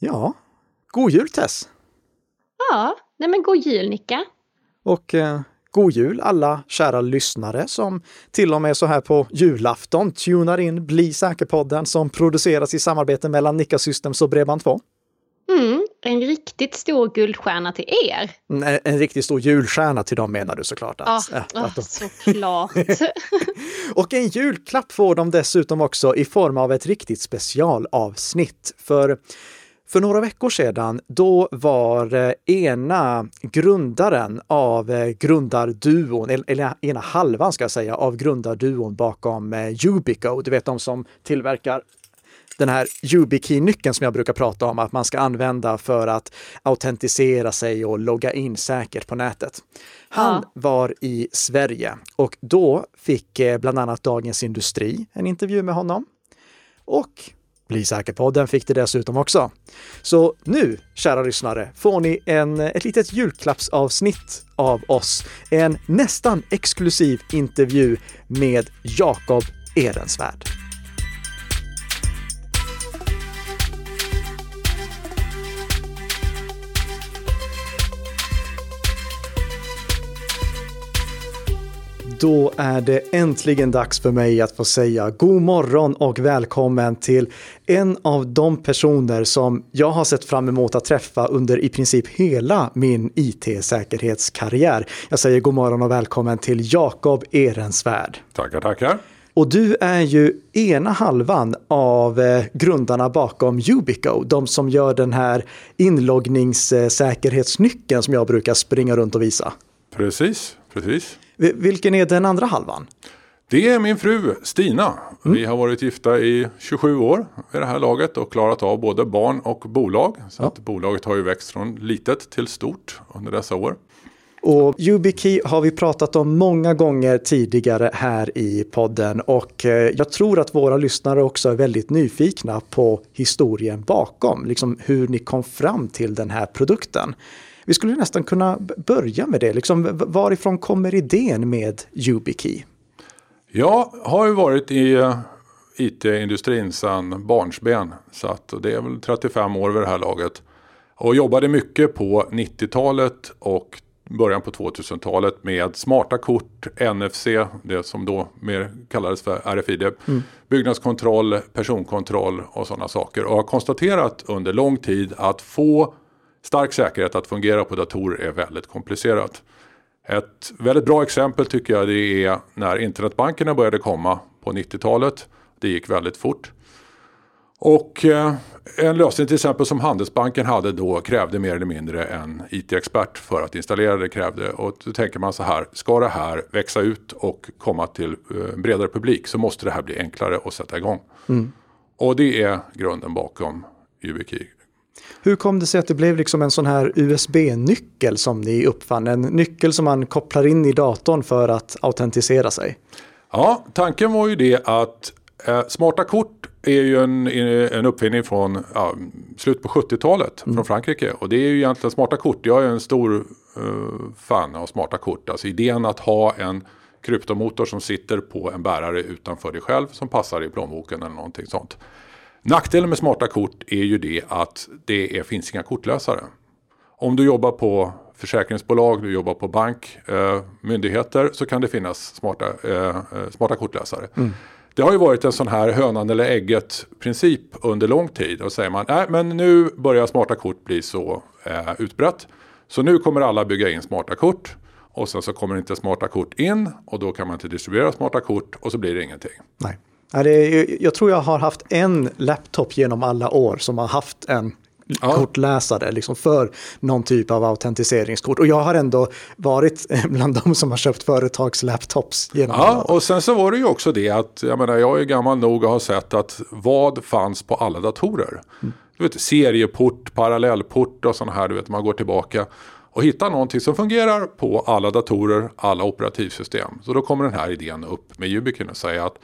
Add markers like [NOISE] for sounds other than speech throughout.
Ja, god jul Tess! Ja, nej men god jul Nicka! Och eh, god jul alla kära lyssnare som till och med så här på julafton tunar in Bli säker-podden som produceras i samarbete mellan Nicka Systems och Bredband2. Mm, en riktigt stor guldstjärna till er. En, en riktigt stor julstjärna till dem menar du såklart. Att, Ja, äh, ah, att de... såklart. [LAUGHS] Och en julklapp får de dessutom också i form av ett riktigt specialavsnitt. För, för några veckor sedan, då var eh, ena grundaren av eh, grundarduon, eller- ena halvan ska jag säga, av grundarduon bakom eh, Ubico, du vet de som tillverkar den här YubiKey-nyckeln som jag brukar prata om att man ska använda för att autentisera sig och logga in säkert på nätet. Han Ja. var i Sverige och då fick bland annat Dagens Industri en intervju med honom. Och bli säker-podden fick det dessutom också. Så nu, kära lyssnare, får ni en, ett litet julklappsavsnitt av oss. En nästan exklusiv intervju med Jakob Ehrensvärd. Då är det äntligen dags för mig att få säga god morgon och välkommen till en av de personer som jag har sett fram emot att träffa under i princip hela min IT-säkerhetskarriär. Jag säger god morgon och välkommen till Jakob Ehrensvärd. Tackar, tackar. Och du är ju ena halvan av eh, grundarna bakom Ubico, de som gör den här inloggningssäkerhetsnyckeln som jag brukar springa runt och visa. Precis, precis. Vi- Vilken är den andra halvan? Det är min fru Stina. Vi har varit gifta i 27 år vid det här laget och klarat av både barn och bolag. Så att bolaget har ju växt från litet till stort under dessa år. Och YubiKey har vi pratat om många gånger tidigare här i podden och eh, jag tror att våra lyssnare också är väldigt nyfikna på historien bakom, liksom hur ni kom fram till den här produkten. Vi skulle nästan kunna börja med det, liksom, varifrån kommer idén med YubiKey? Jag har ju varit i eh, IT-industrin sedan barnsben. Så att det är väl 35 år vid det här laget. Och jobbade mycket på 90-talet och början på 2000-talet med smarta kort, NFC, det som då mer kallades för RFID, byggnadskontroll, personkontroll och sådana saker. Och har konstaterat under lång tid att få stark säkerhet att fungera på datorer är väldigt komplicerat. Ett väldigt bra exempel tycker jag det är när internetbankerna började komma på 90-talet. Det gick väldigt fort. Och eh, en lösning till exempel som Handelsbanken hade då krävde mer eller mindre en IT-expert för att installera det krävde. Och då tänker man så här, ska det här växa ut och komma till eh, bredare publik så måste det här bli enklare att sätta igång. Och det är grunden bakom YubiKey. Hur kom det sig att det blev liksom en sån här USB-nyckel som ni uppfann? En nyckel som man kopplar in i datorn för att autentisera sig. Ja, tanken var ju det att eh, smarta kort är ju en, en uppfinning från ja, slutet på 70-talet från Frankrike. Och det är ju egentligen smarta kort. Jag är en stor eh, fan av smarta kort. Alltså idén att ha en kryptomotor som sitter på en bärare utanför dig själv som passar i plånboken eller någonting sånt. Nackdelen med smarta kort är ju det att det är, finns inga kortlösare. Om du jobbar på försäkringsbolag, du jobbar på bank, eh, myndigheter så kan det finnas smarta, eh, eh, smarta kortläsare. Det har ju varit en sån här hönan eller ägget princip under lång tid. Och säger man, nej men nu börjar smarta kort bli så eh, utbrett. Så nu kommer alla bygga in smarta kort. Och sen så kommer inte smarta kort in och då kan man inte distribuera smarta kort och så blir det ingenting. Nej. Ja, det är, jag tror jag har haft en laptop genom alla år som har haft en Ja. kortläsare liksom för någon typ av autentiseringskort. Och jag har ändå varit [LAUGHS] bland de som har köpt företagslaptops genom Ja, och sen så var det ju också det att jag menar jag är gammal nog och har sett att vad fanns på alla datorer. Du vet serieport, parallellport och sådana här, du vet man går tillbaka och hittar någonting som fungerar på alla datorer, alla operativsystem. Så då kommer den här idén upp med Ubiquin och säga att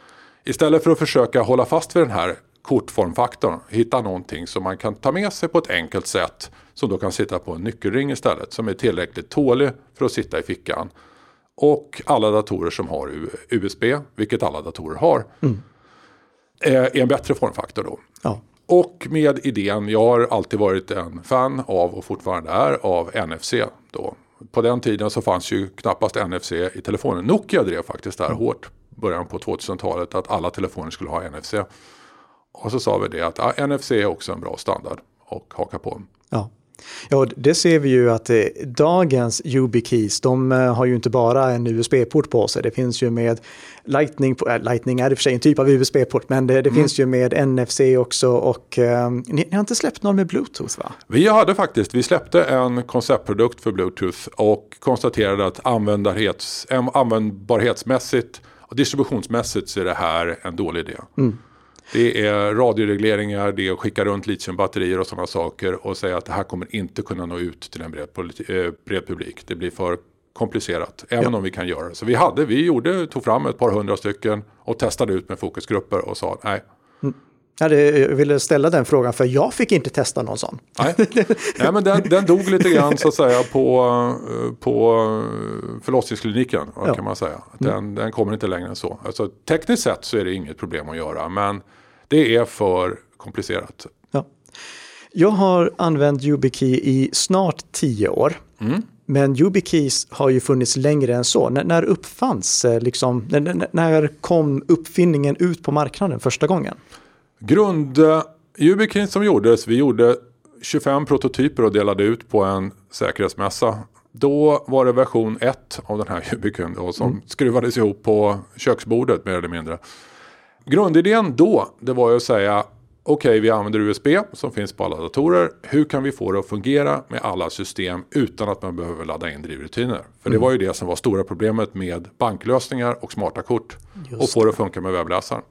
istället för att försöka hålla fast vid den här kortformfaktorn, hitta någonting som man kan ta med sig på ett enkelt sätt som då kan sitta på en nyckelring istället som är tillräckligt tålig för att sitta i fickan. Och alla datorer som har USB, vilket alla datorer har, är är en bättre formfaktor då. Ja. och med idén, jag har alltid varit en fan av och fortfarande är av NFC. Då. På den tiden så fanns ju knappast NFC i telefonen. Nokia drev faktiskt det här hårt början på 2000-talet att alla telefoner skulle ha NFC. Och så sa vi det att ja, NFC är också en bra standard och haka på. Ja. Ja, det ser vi ju att eh, dagens YubiKeys, de eh, har ju inte bara en USB-port på sig. Det finns ju med Lightning, äh, Lightning är i och för sig en typ av USB-port, men det, det mm. finns ju med NFC också och eh, ni, ni, har inte släppt någon med Bluetooth va? Vi hade faktiskt, vi släppte en konceptprodukt för Bluetooth och konstaterade att användbarhetsmässigt och distributionsmässigt så är det här en dålig idé. Mm. Det är radioregleringar, det är att skicka runt litiumbatterier och sådana saker och säga att det här kommer inte kunna nå ut till en bred, eh, bred publik. Det blir för komplicerat, även ja. om vi kan göra det. Så vi, hade, vi gjorde, tog fram ett par hundra stycken och testade ut med fokusgrupper och sa nej. Jag ville ställa den frågan för jag fick inte testa någon sån. Nej, nej men den, den dog lite grann så att säga på, på förlossningskliniken. Ja. kan man säga. Mm. Den, mm. den kommer inte längre än så. Alltså, tekniskt sett så är det inget problem att göra men det är för komplicerat. Ja. Jag har använt YubiKey i snart tio år. Mm. Men YubiKeys har ju funnits längre än så. N när uppfanns, eh, liksom, när kom uppfinningen ut på marknaden första gången? Grund YubiKeys som gjordes, vi gjorde 25 prototyper och delade ut på en säkerhetsmässa. Då var det version 1 av den här [LAUGHS] YubiKeyn som mm. skruvades ihop på köksbordet mer eller mindre. Grundidén då, det var ju att säga okej, okay, vi använder USB som finns på alla datorer. Hur kan vi få det att fungera med alla system utan att man behöver ladda in drivrutiner? För mm. det var ju det som var stora problemet med banklösningar och smarta kort. Just och få det att funka med webbläsaren.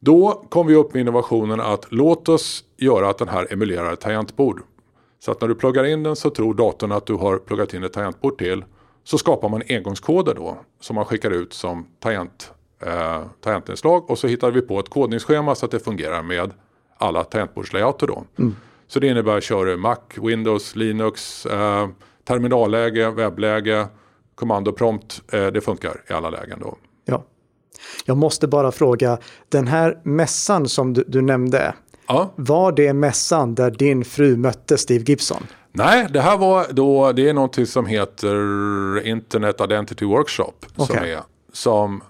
Då kom vi upp med innovationen att låt oss göra att den här emulerar ett tangentbord. Så att när du pluggar in den så tror datorn att du har pluggat in ett tangentbord till. Så skapar man engångskoder då som man skickar ut som tangent, eh, tangentinslag. Och så hittar vi på ett kodningsschema så att det fungerar med alla tangentbordslayouter då. Mm. Så det innebär att köra Mac, Windows, Linux, eh, terminalläge, webbläge, kommandoprompt. Eh, det funkar i alla lägen då. Ja. Jag måste bara fråga, den här mässan som du, du nämnde, ja. var det mässan där din fru mötte Steve Gibson? Nej, det här var då, det är någonting som heter Internet Identity Workshop. Okay. Som är, som,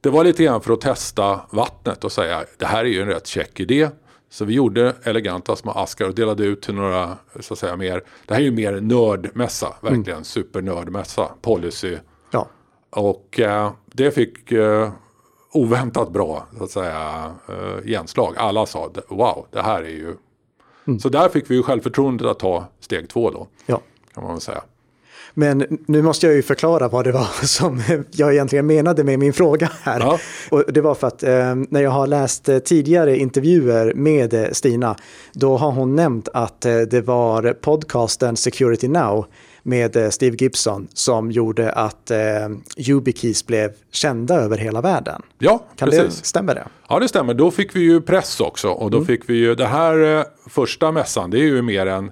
det var lite grann för att testa vattnet och säga, det här är ju en rätt check idé. Så vi gjorde eleganta små askar och delade ut till några, så att säga mer, det här är ju mer nördmässa, verkligen mm. supernördmässa, policy. Ja. Och eh, det fick eh, oväntat bra, så att säga, eh, genslag. Alla sa, wow, det här är ju... Mm. Så där fick vi ju självförtroendet att ta steg två då, ja. kan man väl säga. Men nu måste jag ju förklara vad det var [LAUGHS] som jag egentligen menade med min fråga här. Ja. Och det var för att eh, när jag har läst eh, tidigare intervjuer med eh, Stina, då har hon nämnt att eh, det var podcasten Security Now med eh, Steve Gibson som gjorde att eh, YubiKeys blev kända över hela världen. Ja, kan precis. Det, stämmer det? Ja, det stämmer. Då fick vi ju press också och då mm. fick vi ju det här första mässan. Det är ju mer en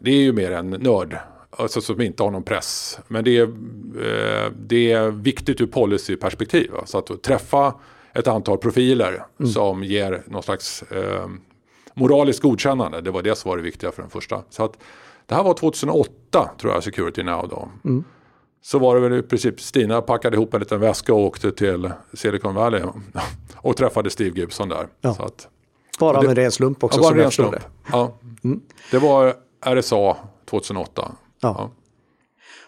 det är ju mer en nörd alltså som inte har någon press. Men det är, eh, det är viktigt ur policyperspektiv. Så att träffa ett antal profiler mm. som ger någon slags eh, moraliskt godkännande. Det var det som var det viktiga för den första. Så att, det här var 2008 tror jag, Security Now då. Mm. Så var det väl i princip Stina packade ihop en liten väska och åkte till Silicon Valley [LAUGHS] och träffade Steve Gibson där. Ja. Så att, bara av en ren slump också. Ja, en ren slump. Ja. Mm. Det var RSA 2008. Ja.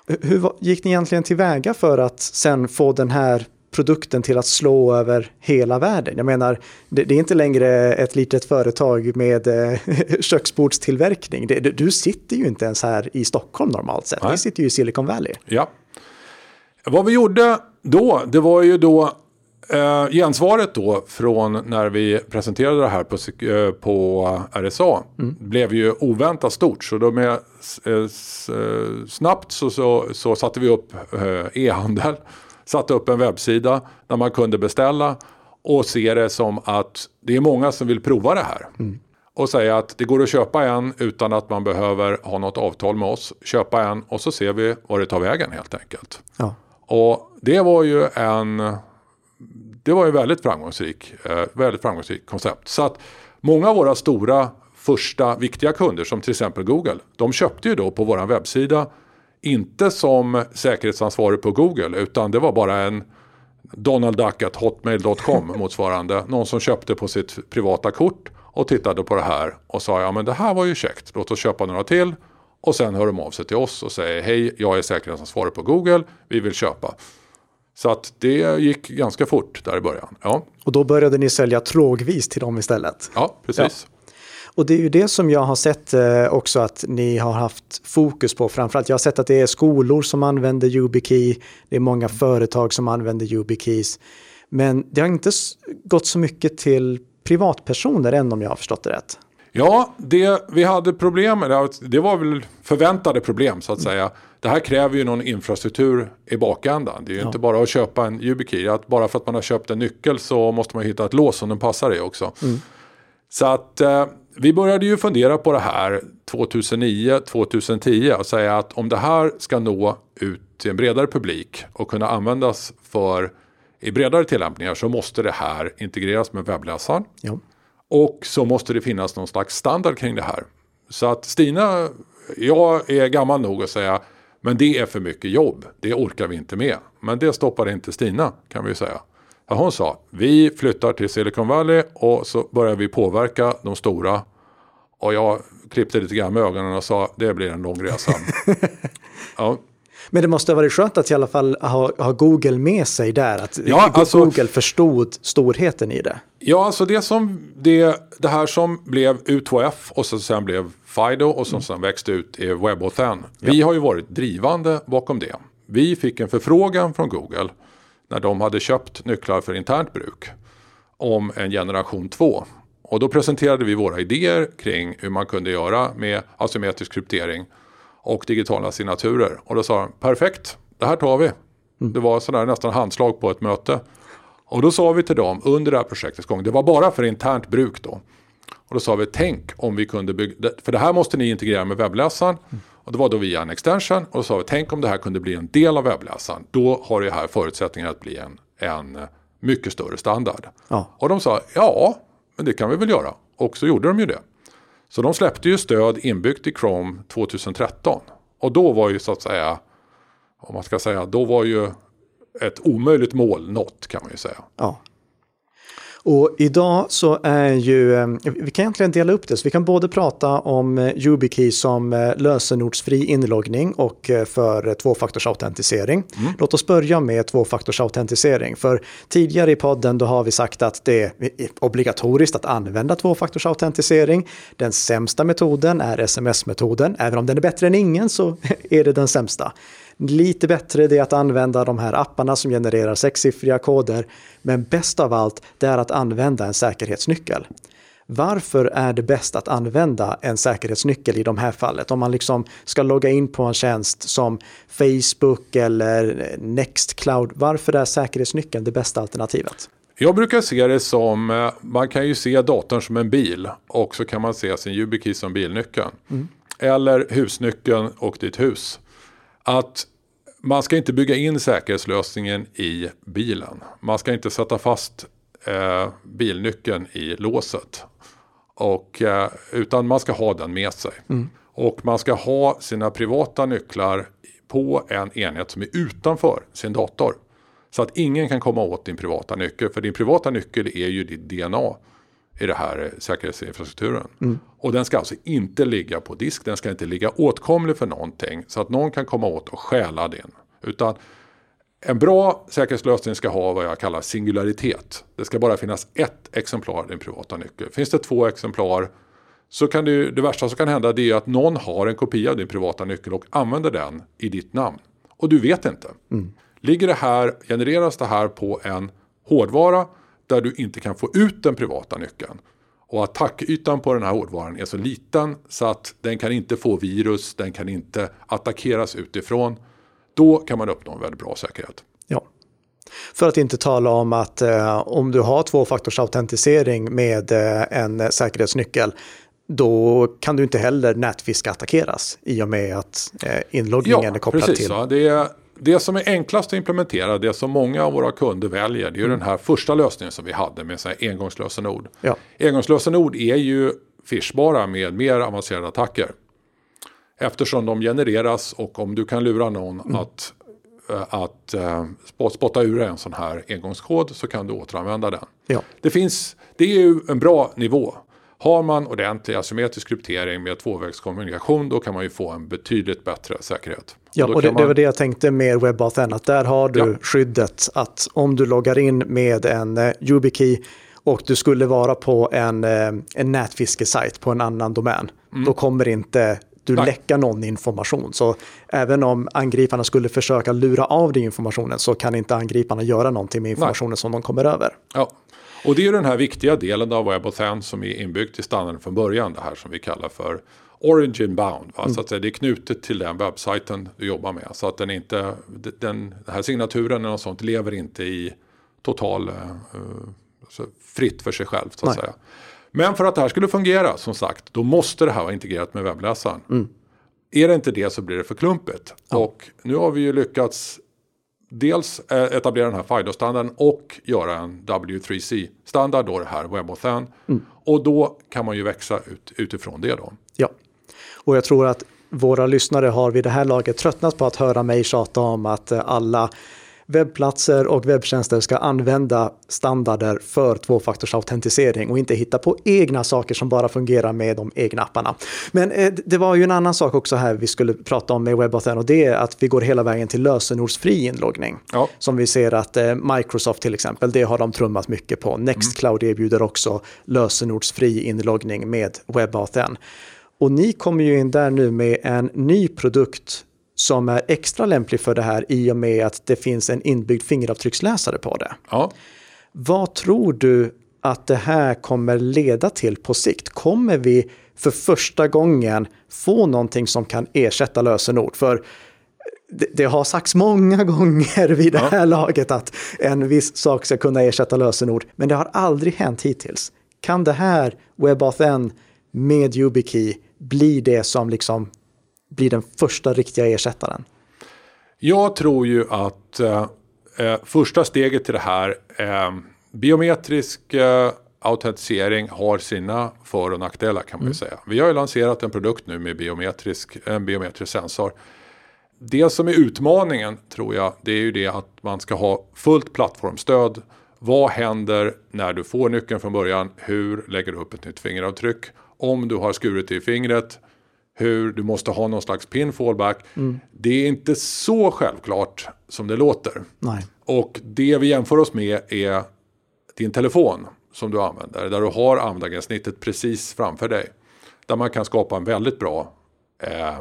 ja. Hur gick ni egentligen tillväga för att sen få den här produkten till att slå över hela världen. Jag menar, det, det är inte längre ett litet företag med eh, [LAUGHS] köksbordstillverkning. Det, du sitter ju inte ens här i Stockholm normalt sett. Nej. Du sitter ju i Silicon Valley. Ja. Vad vi gjorde då, det var ju då Eh, gensvaret då från när vi presenterade det här på, eh, på RSA mm. blev ju oväntat stort. Så då med, eh, eh, snabbt så, så, så, satte vi upp eh, e-handel, satte upp en webbsida där man kunde beställa och se det som att det är många som vill prova det här. Mm. Och säga att det går att köpa en utan att man behöver ha något avtal med oss. Köpa en och så ser vi var det tar vägen helt enkelt. Ja. Och det var ju en det var ju väldigt framgångsrik, eh, väldigt framgångsrikt koncept. Så att Många av våra stora första viktiga kunder som till exempel Google, de köpte ju då på vår webbsida inte som säkerhetsansvarig på Google utan det var bara en donaldduck.hotmail.com [LAUGHS] motsvarande. Någon som köpte på sitt privata kort och tittade på det här och sa ja men det här var ju käckt, låt oss köpa några till. Och sen hör de av sig till oss och säger hej, jag är säkerhetsansvarig på Google, vi vill köpa. Så att det gick ganska fort där i början. Ja, Och då började ni sälja trågvis till dem istället. ja precis. Och det är ju det som jag har sett eh, också att ni har haft fokus på. Framförallt jag har sett att det är skolor som använder YubiKey. Det är många företag som använder YubiKeys. Men det har inte gått så mycket till privatpersoner än om jag har förstått det rätt. Ja, det vi hade problem med, det- var väl förväntade problem så att säga. Det här kräver ju någon infrastruktur i bakändan. Det är ju inte bara att köpa en YubiKey. Att bara för att man har köpt en nyckel så måste man hitta ett lås som den passar i också. Så att eh, vi började ju fundera på det här 2009-2010 och säga att om det här ska nå ut till en bredare publik och kunna användas för i bredare tillämpningar så måste det här integreras med webbläsaren. Ja. Och så måste det finnas någon slags standard kring det här. Så att Stina, jag är gammal nog att säga, men det är för mycket jobb. Det orkar vi inte med. Men det stoppade inte Stina kan vi ju säga. Ja, Hon sa, vi flyttar till Silicon Valley och så börjar vi påverka de stora. Och jag klippte lite grann med ögonen och sa, det blir en lång resa. [LAUGHS] ja, Men det måste ha varit skönt att i alla fall ha, ha Google med sig där. Att Ja, alltså- Google förstod storheten i det. Ja, alltså det, som, det, det här som blev U2F och så sen blev Fido och som sen växte ut är WebAuthn. Vi har ju varit drivande bakom det. Vi fick en förfrågan från Google när de hade köpt nycklar för internt bruk om en generation 2. Och då presenterade vi våra idéer kring hur man kunde göra med asymmetrisk kryptering och digitala signaturer. Och då sa de perfekt, det här tar vi. Det var sådär nästan handslag på ett möte. Och då sa vi till dem under det här projektets gång, det var bara för internt bruk då. Och då sa vi, tänk om vi kunde bygga, för det här måste ni integrera med webbläsaren. Och det var då via en extension. Och sa vi, tänk om det här kunde bli en del av webbläsaren. Då har det här förutsättningar att bli en, en mycket större standard. Ja. Och de sa, ja, men det kan vi väl göra. Och så gjorde de ju det. Så de släppte ju stöd inbyggt i Chrome 2013. Och då var ju så att säga, om man ska säga, då var ju ett omöjligt mål nått kan man ju säga. Ja. Och idag så är ju, eh, vi kan egentligen dela upp det, så vi kan både prata om eh, YubiKey som eh, lösenordsfri inloggning och för tvåfaktorsautentisering. Låt oss börja med tvåfaktorsautentisering, för tidigare i podden då har vi sagt att det är obligatoriskt att använda tvåfaktorsautentisering. Den sämsta metoden är sms-metoden, även om den är bättre än ingen så [LAUGHS] är det den sämsta. Lite bättre det är att använda de här apparna som genererar sexsiffriga koder. Men bäst av allt, det är att använda en säkerhetsnyckel. Varför är det bäst att använda en säkerhetsnyckel i de här fallet? Om man liksom ska logga in på en tjänst som Facebook eller Nextcloud, varför är säkerhetsnyckeln det bästa alternativet? Jag brukar se det som, eh, man kan ju se datorn som en bil och så kan man se sin YubiKey som bilnyckeln. Eller husnyckeln och ditt hus. Att man ska inte bygga in säkerhetslösningen i bilen. Man ska inte sätta fast eh, bilnyckeln i låset. Och, eh, utan man ska ha den med sig. Och man ska ha sina privata nycklar på en enhet som är utanför sin dator. Så att ingen kan komma åt din privata nyckel. För din privata nyckel är ju ditt DNA i det här säkerhetsinfrastrukturen. Och den ska alltså inte ligga på disk. Den ska inte ligga åtkomlig för någonting. Så att någon kan komma åt och stjäla din. Utan en bra säkerhetslösning ska ha vad jag kallar singularitet. Det ska bara finnas ett exemplar av din privata nyckel. Finns det två exemplar så kan det, det värsta som kan hända det är att någon har en kopia av din privata nyckel och använder den i ditt namn. Och du vet inte. Ligger det här, genereras det här på en hårdvara där du inte kan få ut den privata nyckeln. Och attackytan på den här hårdvaran är så liten så att den kan inte få virus, den kan inte attackeras utifrån. Då kan man uppnå en väldigt bra säkerhet. Ja. För att inte tala om att eh, om du har tvåfaktorsautentisering med eh, en säkerhetsnyckel, då kan du inte heller nätfiska attackeras i och med att eh, inloggningen är kopplad precis, till. Det är, det som är enklast att implementera, det som många av våra kunder väljer, det är ju den här första lösningen som vi hade med så här engångslösenord. Ja. Engångslösenord är ju fishbara med mer avancerade attacker. Eftersom de genereras och om du kan lura någon Mm. att, eh, att eh, spot- spotta ur en sån här engångskod så kan du återanvända den. Ja. Det, finns, det är ju en bra nivå. Har man ordentlig asymmetrisk kryptering med tvåvägskommunikation då kan man ju få en betydligt bättre säkerhet. Ja, då och det, kan det man- var det jag tänkte med WebAuthn, att där har du Ja. skyddet att om du loggar in med en eh, YubiKey och du skulle vara på en, eh, en nätfiskesajt på en annan domän, då kommer inte du Mm. Nej. läcka någon information. Så även om angriparna skulle försöka lura av dig informationen så kan inte angriparna göra någonting med informationen som de kommer över. Ja, och det är den här viktiga delen av WebAuthn som är inbyggt i standarden från början. Det här som vi kallar för Origin Bound. Va? Så att säga, det är knutet till den webbsajten du jobbar med. Så att den inte, den, den här signaturen och sånt lever inte i total så fritt för sig själv. Så att Nej. säga. Men för att det här skulle fungera som sagt, då måste det här vara integrerat med webbläsaren. Är det inte det så blir det för klumpigt. Och nu har vi ju lyckats dels eh, etablera den här FIDO-standarden och göra en W3C-standard, då det här WebAuthn. Och då kan man ju växa ut, utifrån det då. Ja, och jag tror att våra lyssnare har vid det här laget tröttnat på att höra mig tjata om att eh, alla webbplatser och webbtjänster ska använda standarder för tvåfaktorsautentisering och inte hitta på egna saker som bara fungerar med de egna apparna. Men eh, det var ju en annan sak också här vi skulle prata om med WebAuthn och det är att vi går hela vägen till lösenordsfri inloggning. Ja. Som vi ser att eh, Microsoft till exempel, det har de trummat mycket på. Nextcloud erbjuder också lösenordsfri inloggning med WebAuthn. Och ni kommer ju in där nu med en ny produkt som är extra lämplig för det här i och med att det finns en inbyggd fingeravtrycksläsare på det. Ja. Vad tror du att det här kommer leda till på sikt? Kommer vi för första gången få någonting som kan ersätta lösenord? För det, det har sagts många gånger vid det här laget att en viss sak ska kunna ersätta lösenord, men det har aldrig hänt hittills. Kan det här WebAuthn med YubiKey bli det som liksom blir den första riktiga ersättaren? Jag tror ju att eh, eh, första steget till det här, eh, biometrisk eh, autentisering har sina för och nackdelar kan man ju säga. Vi har ju lanserat en produkt nu med biometrisk, en biometrisk sensor. Det som är utmaningen tror jag, det är ju det att man ska ha fullt plattformstöd. Vad händer när du får nyckeln från början? Hur lägger du upp ett nytt fingeravtryck? Om du har skurit i fingret, hur du måste ha någon slags pin fallback. Det är inte så självklart som det låter. Nej. Och det vi jämför oss med är din telefon som du använder. Där du har användargränssnittet precis framför dig. Där man kan skapa en väldigt bra eh,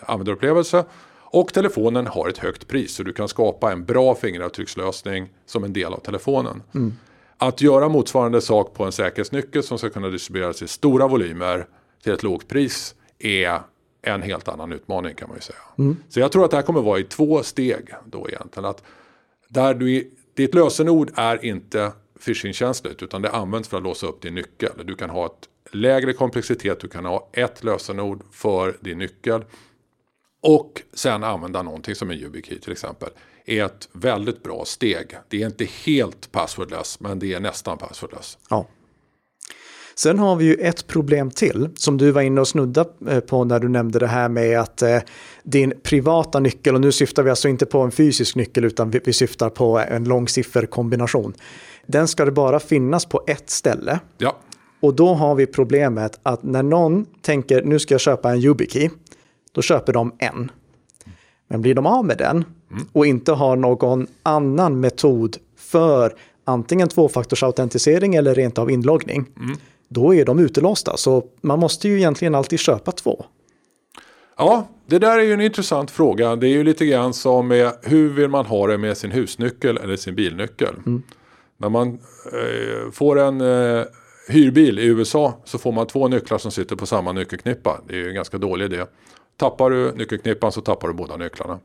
användarupplevelse. Och telefonen har ett högt pris så du kan skapa en bra fingeravtryckslösning som en del av telefonen. Att göra motsvarande sak på en säkerhetsnyckel som ska kunna distribueras i stora volymer till ett lågt pris är en helt annan utmaning kan man ju säga. Så jag tror att det här kommer vara i två steg då egentligen. Att där du, ditt lösenord är inte phishingkänsligt utan det används för att låsa upp din nyckel. Du kan ha ett lägre komplexitet, du kan ha ett lösenord för din nyckel. Och sen använda någonting som en YubiKey till exempel. Är ett väldigt bra steg. Det är inte helt passwordless men det är nästan passwordless. Ja. Sen har vi ju ett problem till som du var inne och snudda eh, på när du nämnde det här med att eh, din privata nyckel, och nu syftar vi alltså inte på en fysisk nyckel utan vi, vi syftar på en långsifferkombination. Den ska det bara finnas på ett ställe. Ja, Och då har vi problemet att när någon tänker nu ska jag köpa en YubiKey, då köper de en. Men blir de av med den och inte har någon annan metod för antingen tvåfaktorsautentisering eller rent av inloggning, då är de utelåsta. Så man måste ju egentligen alltid köpa två. Ja, det där är ju en intressant fråga. Det är ju lite grann som med hur vill man ha det med sin husnyckel eller sin bilnyckel. När man eh, får en eh, hyrbil i USA så får man två nycklar som sitter på samma nyckelknippa. Det är ju en ganska dålig idé. Tappar du nyckelknippan så tappar du båda nycklarna.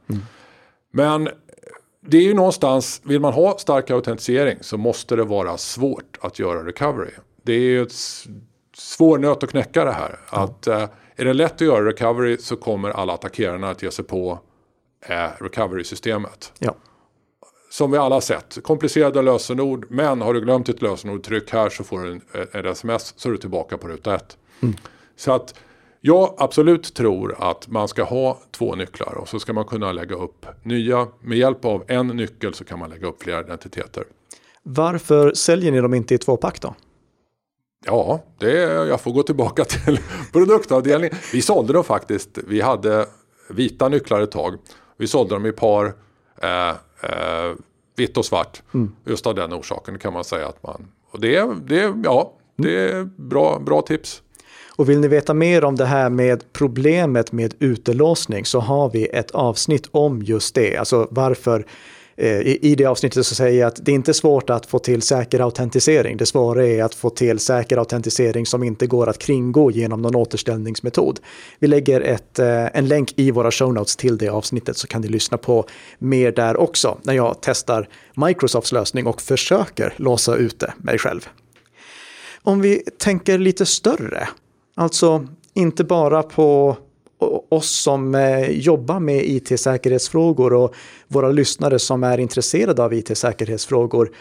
Men det är ju någonstans, vill man ha stark autentisering så måste det vara svårt att göra recovery. Det är ju ett svår nöt att knäcka det här. Att, eh, är det lätt att göra recovery så kommer alla attackerarna att ge sig på eh, recovery-systemet. Ja. Som vi alla sett, komplicerade lösenord, men har du glömt ditt lösenord, tryck här så får du en, en sms så är du tillbaka på ruta ett. Så att jag absolut tror att man ska ha två nycklar och så ska man kunna lägga upp nya. Med hjälp av en nyckel så kan man lägga upp flera identiteter. Varför säljer ni dem inte i tvåpack då? Ja, det, jag får gå tillbaka [LAUGHS] till produktavdelningen. Vi sålde dem faktiskt. Vi hade vita nycklar ett tag. Vi sålde dem i par eh, eh, vitt och svart. Just av den orsaken kan man säga att man... Och det, det, ja, det är bra, bra tips. Och vill ni veta mer om det här med problemet med utelåsning så har vi ett avsnitt om just det. Alltså varför eh, i, det avsnittet så säger jag att det är inte svårt att få till säker autentisering. Det svåra är att få till säker autentisering som inte går att kringgå genom någon återställningsmetod. Vi lägger ett, eh, en länk i våra show notes till det avsnittet så kan ni lyssna på mer där också när jag testar Microsofts lösning och försöker låsa ute mig själv. Om vi tänker lite större, alltså inte bara på oss som eh, jobbar med it-säkerhetsfrågor och våra lyssnare som är intresserade av it-säkerhetsfrågor.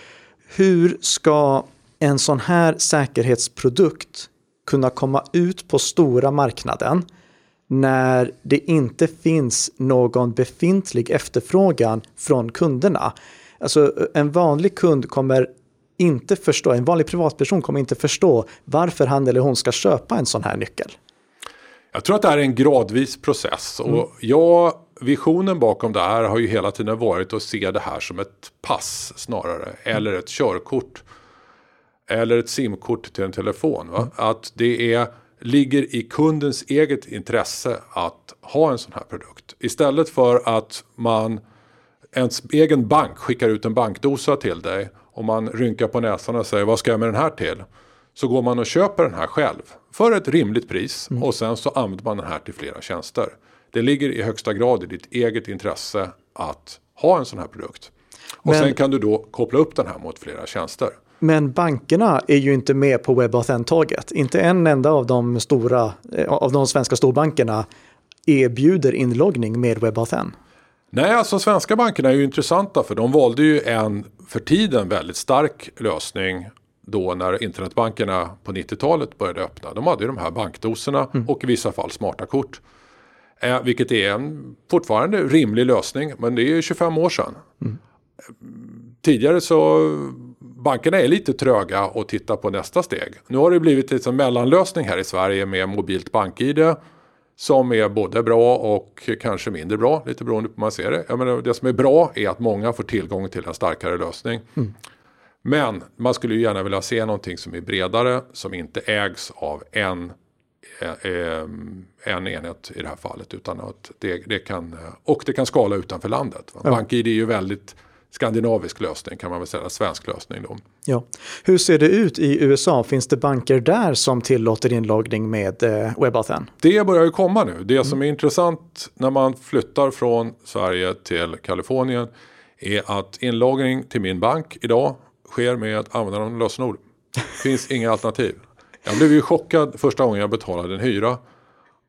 Hur ska en sån här säkerhetsprodukt kunna komma ut på stora marknaden när det inte finns någon befintlig efterfrågan från kunderna? Alltså en vanlig kund kommer inte förstå, en vanlig privatperson kommer inte förstå varför han eller hon ska köpa en sån här nyckel. Jag tror att det här är en gradvis process. Och Mm. ja, visionen bakom det här har ju hela tiden varit att se det här som ett pass snarare. Eller ett körkort. Eller ett simkort till en telefon. Va? Att det är, ligger i kundens eget intresse att ha en sån här produkt. Istället för att man, ens egen bank skickar ut en bankdosa till dig. Och man rynkar på näsan och säger vad ska jag med den här till? Så går man och köper den här själv för ett rimligt pris och sen så använder man den här till flera tjänster. Det ligger i högsta grad i ditt eget intresse att ha en sån här produkt. Och Men- sen kan du då koppla upp den här mot flera tjänster. Men bankerna är ju inte med på WebAuthn-tåget. Inte en enda av de stora, eh, av de svenska storbankerna erbjuder inloggning med WebAuthn. Nej, alltså svenska bankerna är ju intressanta för de valde ju en för tiden väldigt stark lösning då när internetbankerna på 90-talet började öppna. De hade ju de här bankdoserna och i vissa fall smarta kort. Eh, vilket är en fortfarande rimlig lösning men det är ju 25 år sedan. Tidigare så bankerna är lite tröga och tittar på nästa steg. Nu har det blivit en mellanlösning här i Sverige med mobilt bank-id som är både bra och kanske mindre bra, lite beroende på hur man ser det. Jag menar, det som är bra är att många får tillgång till en starkare lösning. Men man skulle ju gärna vilja se någonting som är bredare, som inte ägs av en, eh, eh, en enhet i det här fallet. Utan att det, det kan, och det kan skala utanför landet. Ja. BankID är ju väldigt skandinavisk lösning kan man väl säga, svensk lösning då. Ja. Hur ser det ut i USA? Finns det banker där som tillåter inloggning med eh, WebAuthn? Det börjar ju komma nu. Det som är intressant när man flyttar från Sverige till Kalifornien är att inloggning till min bank idag sker med användande av lösenord. finns inga alternativ. Jag blev ju chockad första gången jag betalade en hyra.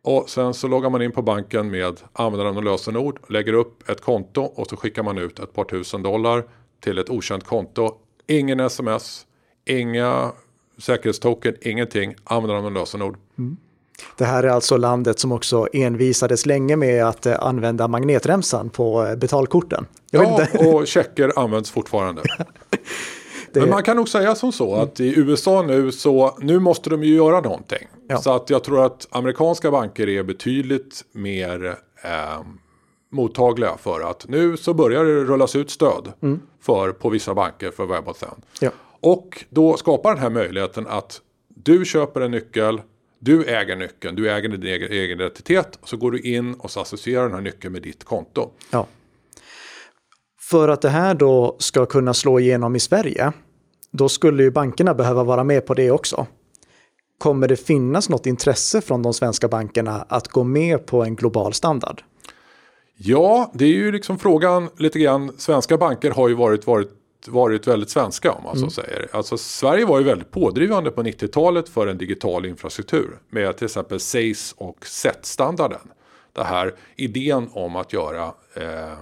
Och sen så loggar man in på banken med användaren och lösenord, lägger upp ett konto och så skickar man ut ett par tusen dollar till ett okänt konto. Ingen sms, inga säkerhetstoken, ingenting, användaren och lösenord. Det här är alltså landet som också envisades länge med att eh, använda magnetremsan på eh, betalkorten. Jag Ja, och checker används fortfarande. [LAUGHS] Det- Men man kan nog säga som så att i USA nu så nu måste de ju göra någonting. Ja. Så att jag tror att amerikanska banker är betydligt mer eh, mottagliga för att nu så börjar det rullas ut stöd för, på vissa banker för WebAuthn. Ja. Och då skapar den här möjligheten att du köper en nyckel, du äger nyckeln, du äger din egen, egen identitet. Så går du in och så associerar den här nyckeln med ditt konto. Ja. För att det här då ska kunna slå igenom i Sverige, då skulle ju bankerna behöva vara med på det också. Kommer det finnas något intresse från de svenska bankerna att gå med på en global standard? Ja, det är ju liksom frågan lite grann. Svenska banker har ju varit, varit, varit väldigt svenska om man så säger. Alltså Sverige var ju väldigt pådrivande på 90-talet för en digital infrastruktur. Med till exempel SACE och SET-standarden. det här idén om att göra eh,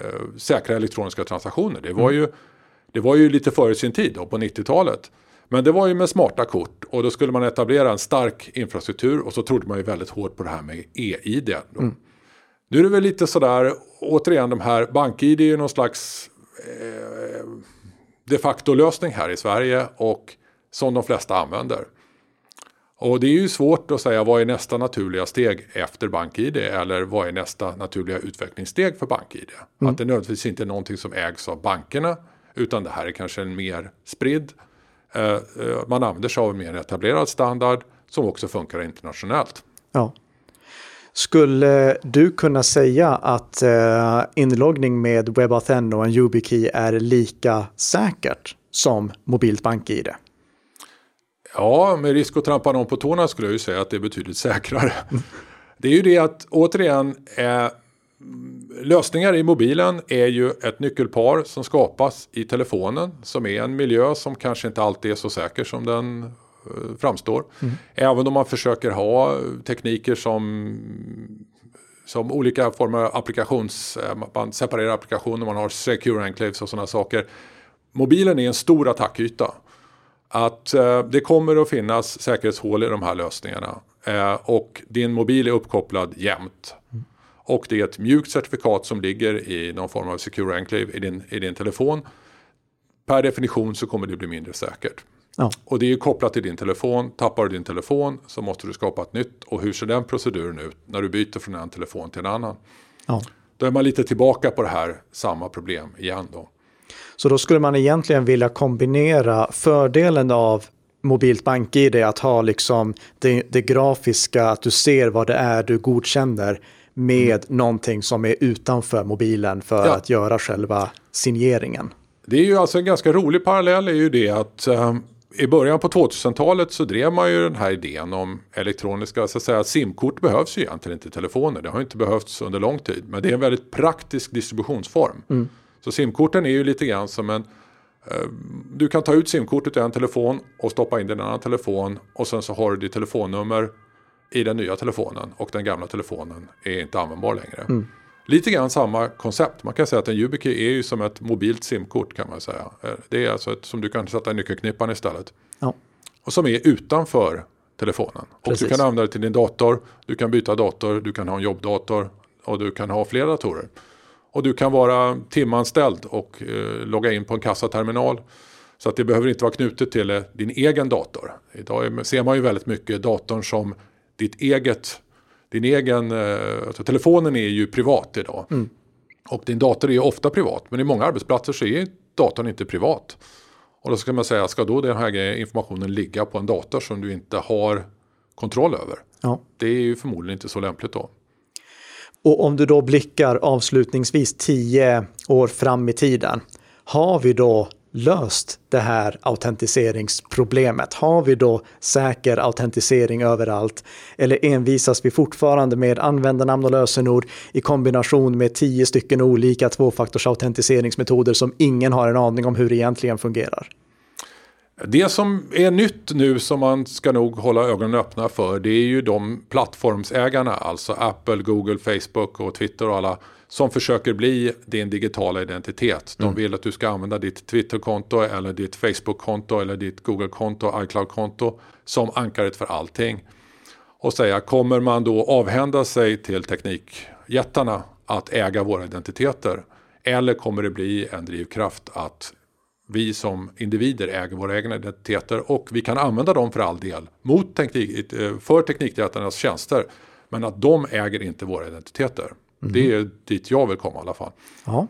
eh, säkra elektroniska transaktioner. Det var, ju, det var ju lite före sin tid då, på 90-talet. Men det var ju med smarta kort och då skulle man etablera en stark infrastruktur och så trodde man ju väldigt hårt på det här med e-id. Mm. Nu är det väl lite sådär, återigen de här, BankID är ju någon slags eh, de facto-lösning här i Sverige och som de flesta använder. Och det är ju svårt att säga vad är nästa naturliga steg efter BankID eller vad är nästa naturliga utvecklingssteg för BankID. Mm. Att det nödvändigtvis inte är någonting som ägs av bankerna utan det här är kanske en mer spridd. Eh, eh, man använder sig av en mer etablerad standard som också funkar internationellt. Ja. Skulle du kunna säga att eh, inloggning med WebAuthn och en YubiKey är lika säkert som mobilt BankID? Ja, med risk att trampa någon på tårna skulle jag ju säga att det är betydligt säkrare. Det är ju det att återigen eh, lösningar i mobilen är ju ett nyckelpar som skapas i telefonen som är en miljö som kanske inte alltid är så säker som den eh, framstår. Mm. Även om man försöker ha tekniker som som olika former av applikations, eh, man separerar applikationer, man har secure enclaves och sådana saker. Mobilen är en stor attackyta att eh, det kommer att finnas säkerhetshål i de här lösningarna. Eh, och din mobil är uppkopplad jämt. Mm. Och det är ett mjukt certifikat som ligger i någon form av secure enclave i din, i din telefon. Per definition så kommer det bli mindre säkert. Ja. Och det är kopplat till din telefon. Tappar du din telefon så måste du skapa ett nytt. Och hur ser den proceduren ut när du byter från en telefon till en annan? Ja. Då är man lite tillbaka på det här samma problem igen då. Så då skulle man egentligen vilja kombinera fördelen av mobilt bank-id att ha liksom det, det, grafiska, att du ser vad det är du godkänner med mm. någonting som är utanför mobilen för ja. att göra själva signeringen. Det är ju alltså en ganska rolig parallell är ju det att um, i början på 2000-talet så drev man ju den här idén om elektroniska, så att säga simkort behövs ju egentligen inte i telefoner. Det har inte behövts under lång tid. Men det är en väldigt praktisk distributionsform. Mm. Så simkorten är ju lite grann som en eh, du kan ta ut simkortet ur en telefon och stoppa in det i en annan telefon och sen så har du ditt telefonnummer i den nya telefonen och den gamla telefonen är inte användbar längre. Mm. Lite grann samma koncept. Man kan säga att en YubiKey är ju som ett mobilt simkort kan man säga. Eh, det är alltså ett som du kan sätta i nyckelknippan istället. Ja. Och som är utanför telefonen. Precis. Och du kan använda det till din dator, du kan byta dator, du kan ha en jobbdator och du kan ha flera datorer. Och du kan vara timanställd och eh, logga in på en kassaterminal. Så att det behöver inte vara knutet till eh, din egen dator. Idag ser man ju väldigt mycket datorn som ditt eget, din egen, eh, alltså telefonen är ju privat idag. Mm. Och din dator är ju ofta privat. Men i många arbetsplatser så är datorn inte privat. Och då ska man säga, ska då den här informationen ligga på en dator som du inte har kontroll över? Ja. Det är ju förmodligen inte så lämpligt då. Och om du då blickar avslutningsvis tio år fram i tiden, har vi då löst det här autentiseringsproblemet? Har vi då säker autentisering överallt? Eller envisas vi fortfarande med användarnamn och lösenord i kombination med tio stycken olika tvåfaktorsautentiseringsmetoder som ingen har en aning om hur det egentligen fungerar? Det som är nytt nu som man ska nog hålla ögonen öppna för det är ju de plattformsägarna, alltså Apple, Google, Facebook och Twitter och alla som försöker bli din digitala identitet. De mm. vill att du ska använda ditt Twitterkonto eller ditt Facebook-konto eller ditt Google-konto, iCloud-konto som ankaret för allting. Och säga, kommer man då avhända sig till teknikjättarna att äga våra identiteter? Eller kommer det bli en drivkraft att vi som individer äger våra egna identiteter och vi kan använda dem för all del mot teknik, eh, för teknikjättarnas tjänster. Men att de äger inte våra identiteter. Mm. Det är dit jag vill komma i alla fall. Ja.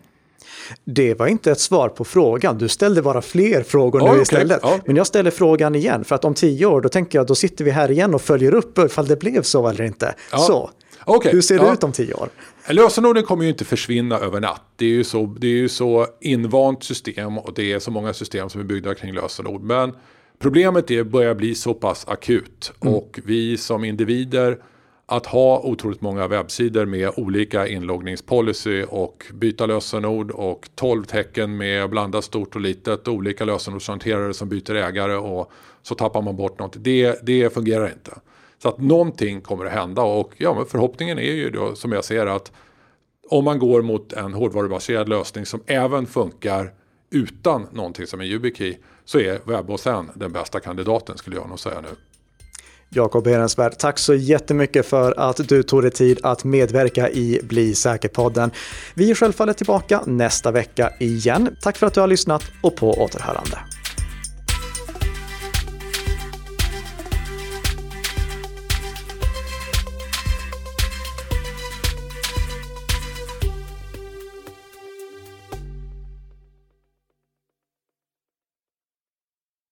Det var inte ett svar på frågan. Du ställde bara fler frågor nu okay. istället. Ja. Men jag ställer frågan igen för att om tio år då tänker jag då sitter vi här igen och följer upp ifall det blev så eller inte. Ja. Så, okay. hur ser det ut om tio år? Lösenorden kommer ju inte försvinna över natt. Det är ju så, det är ju så invant system och det är så många system som är byggda kring lösenord. Men problemet är börjar bli så pass akut mm. och vi som individer att ha otroligt många webbsidor med olika inloggningspolicy och byta lösenord och 12 tecken med blandat stort och litet och olika lösenordshanterare som byter ägare och så tappar man bort något. Det, det fungerar inte. Så att någonting kommer att hända och ja, men förhoppningen är ju då som jag ser att om man går mot en hårdvarubaserad lösning som även funkar utan någonting som är YubiKey så är WebOSN den bästa kandidaten skulle jag nog säga nu. Jakob Ehrensvärd, tack så jättemycket för att du tog dig tid att medverka i Bli säker-podden. Vi är självfallet tillbaka nästa vecka igen. Tack för att du har lyssnat och på återhörande.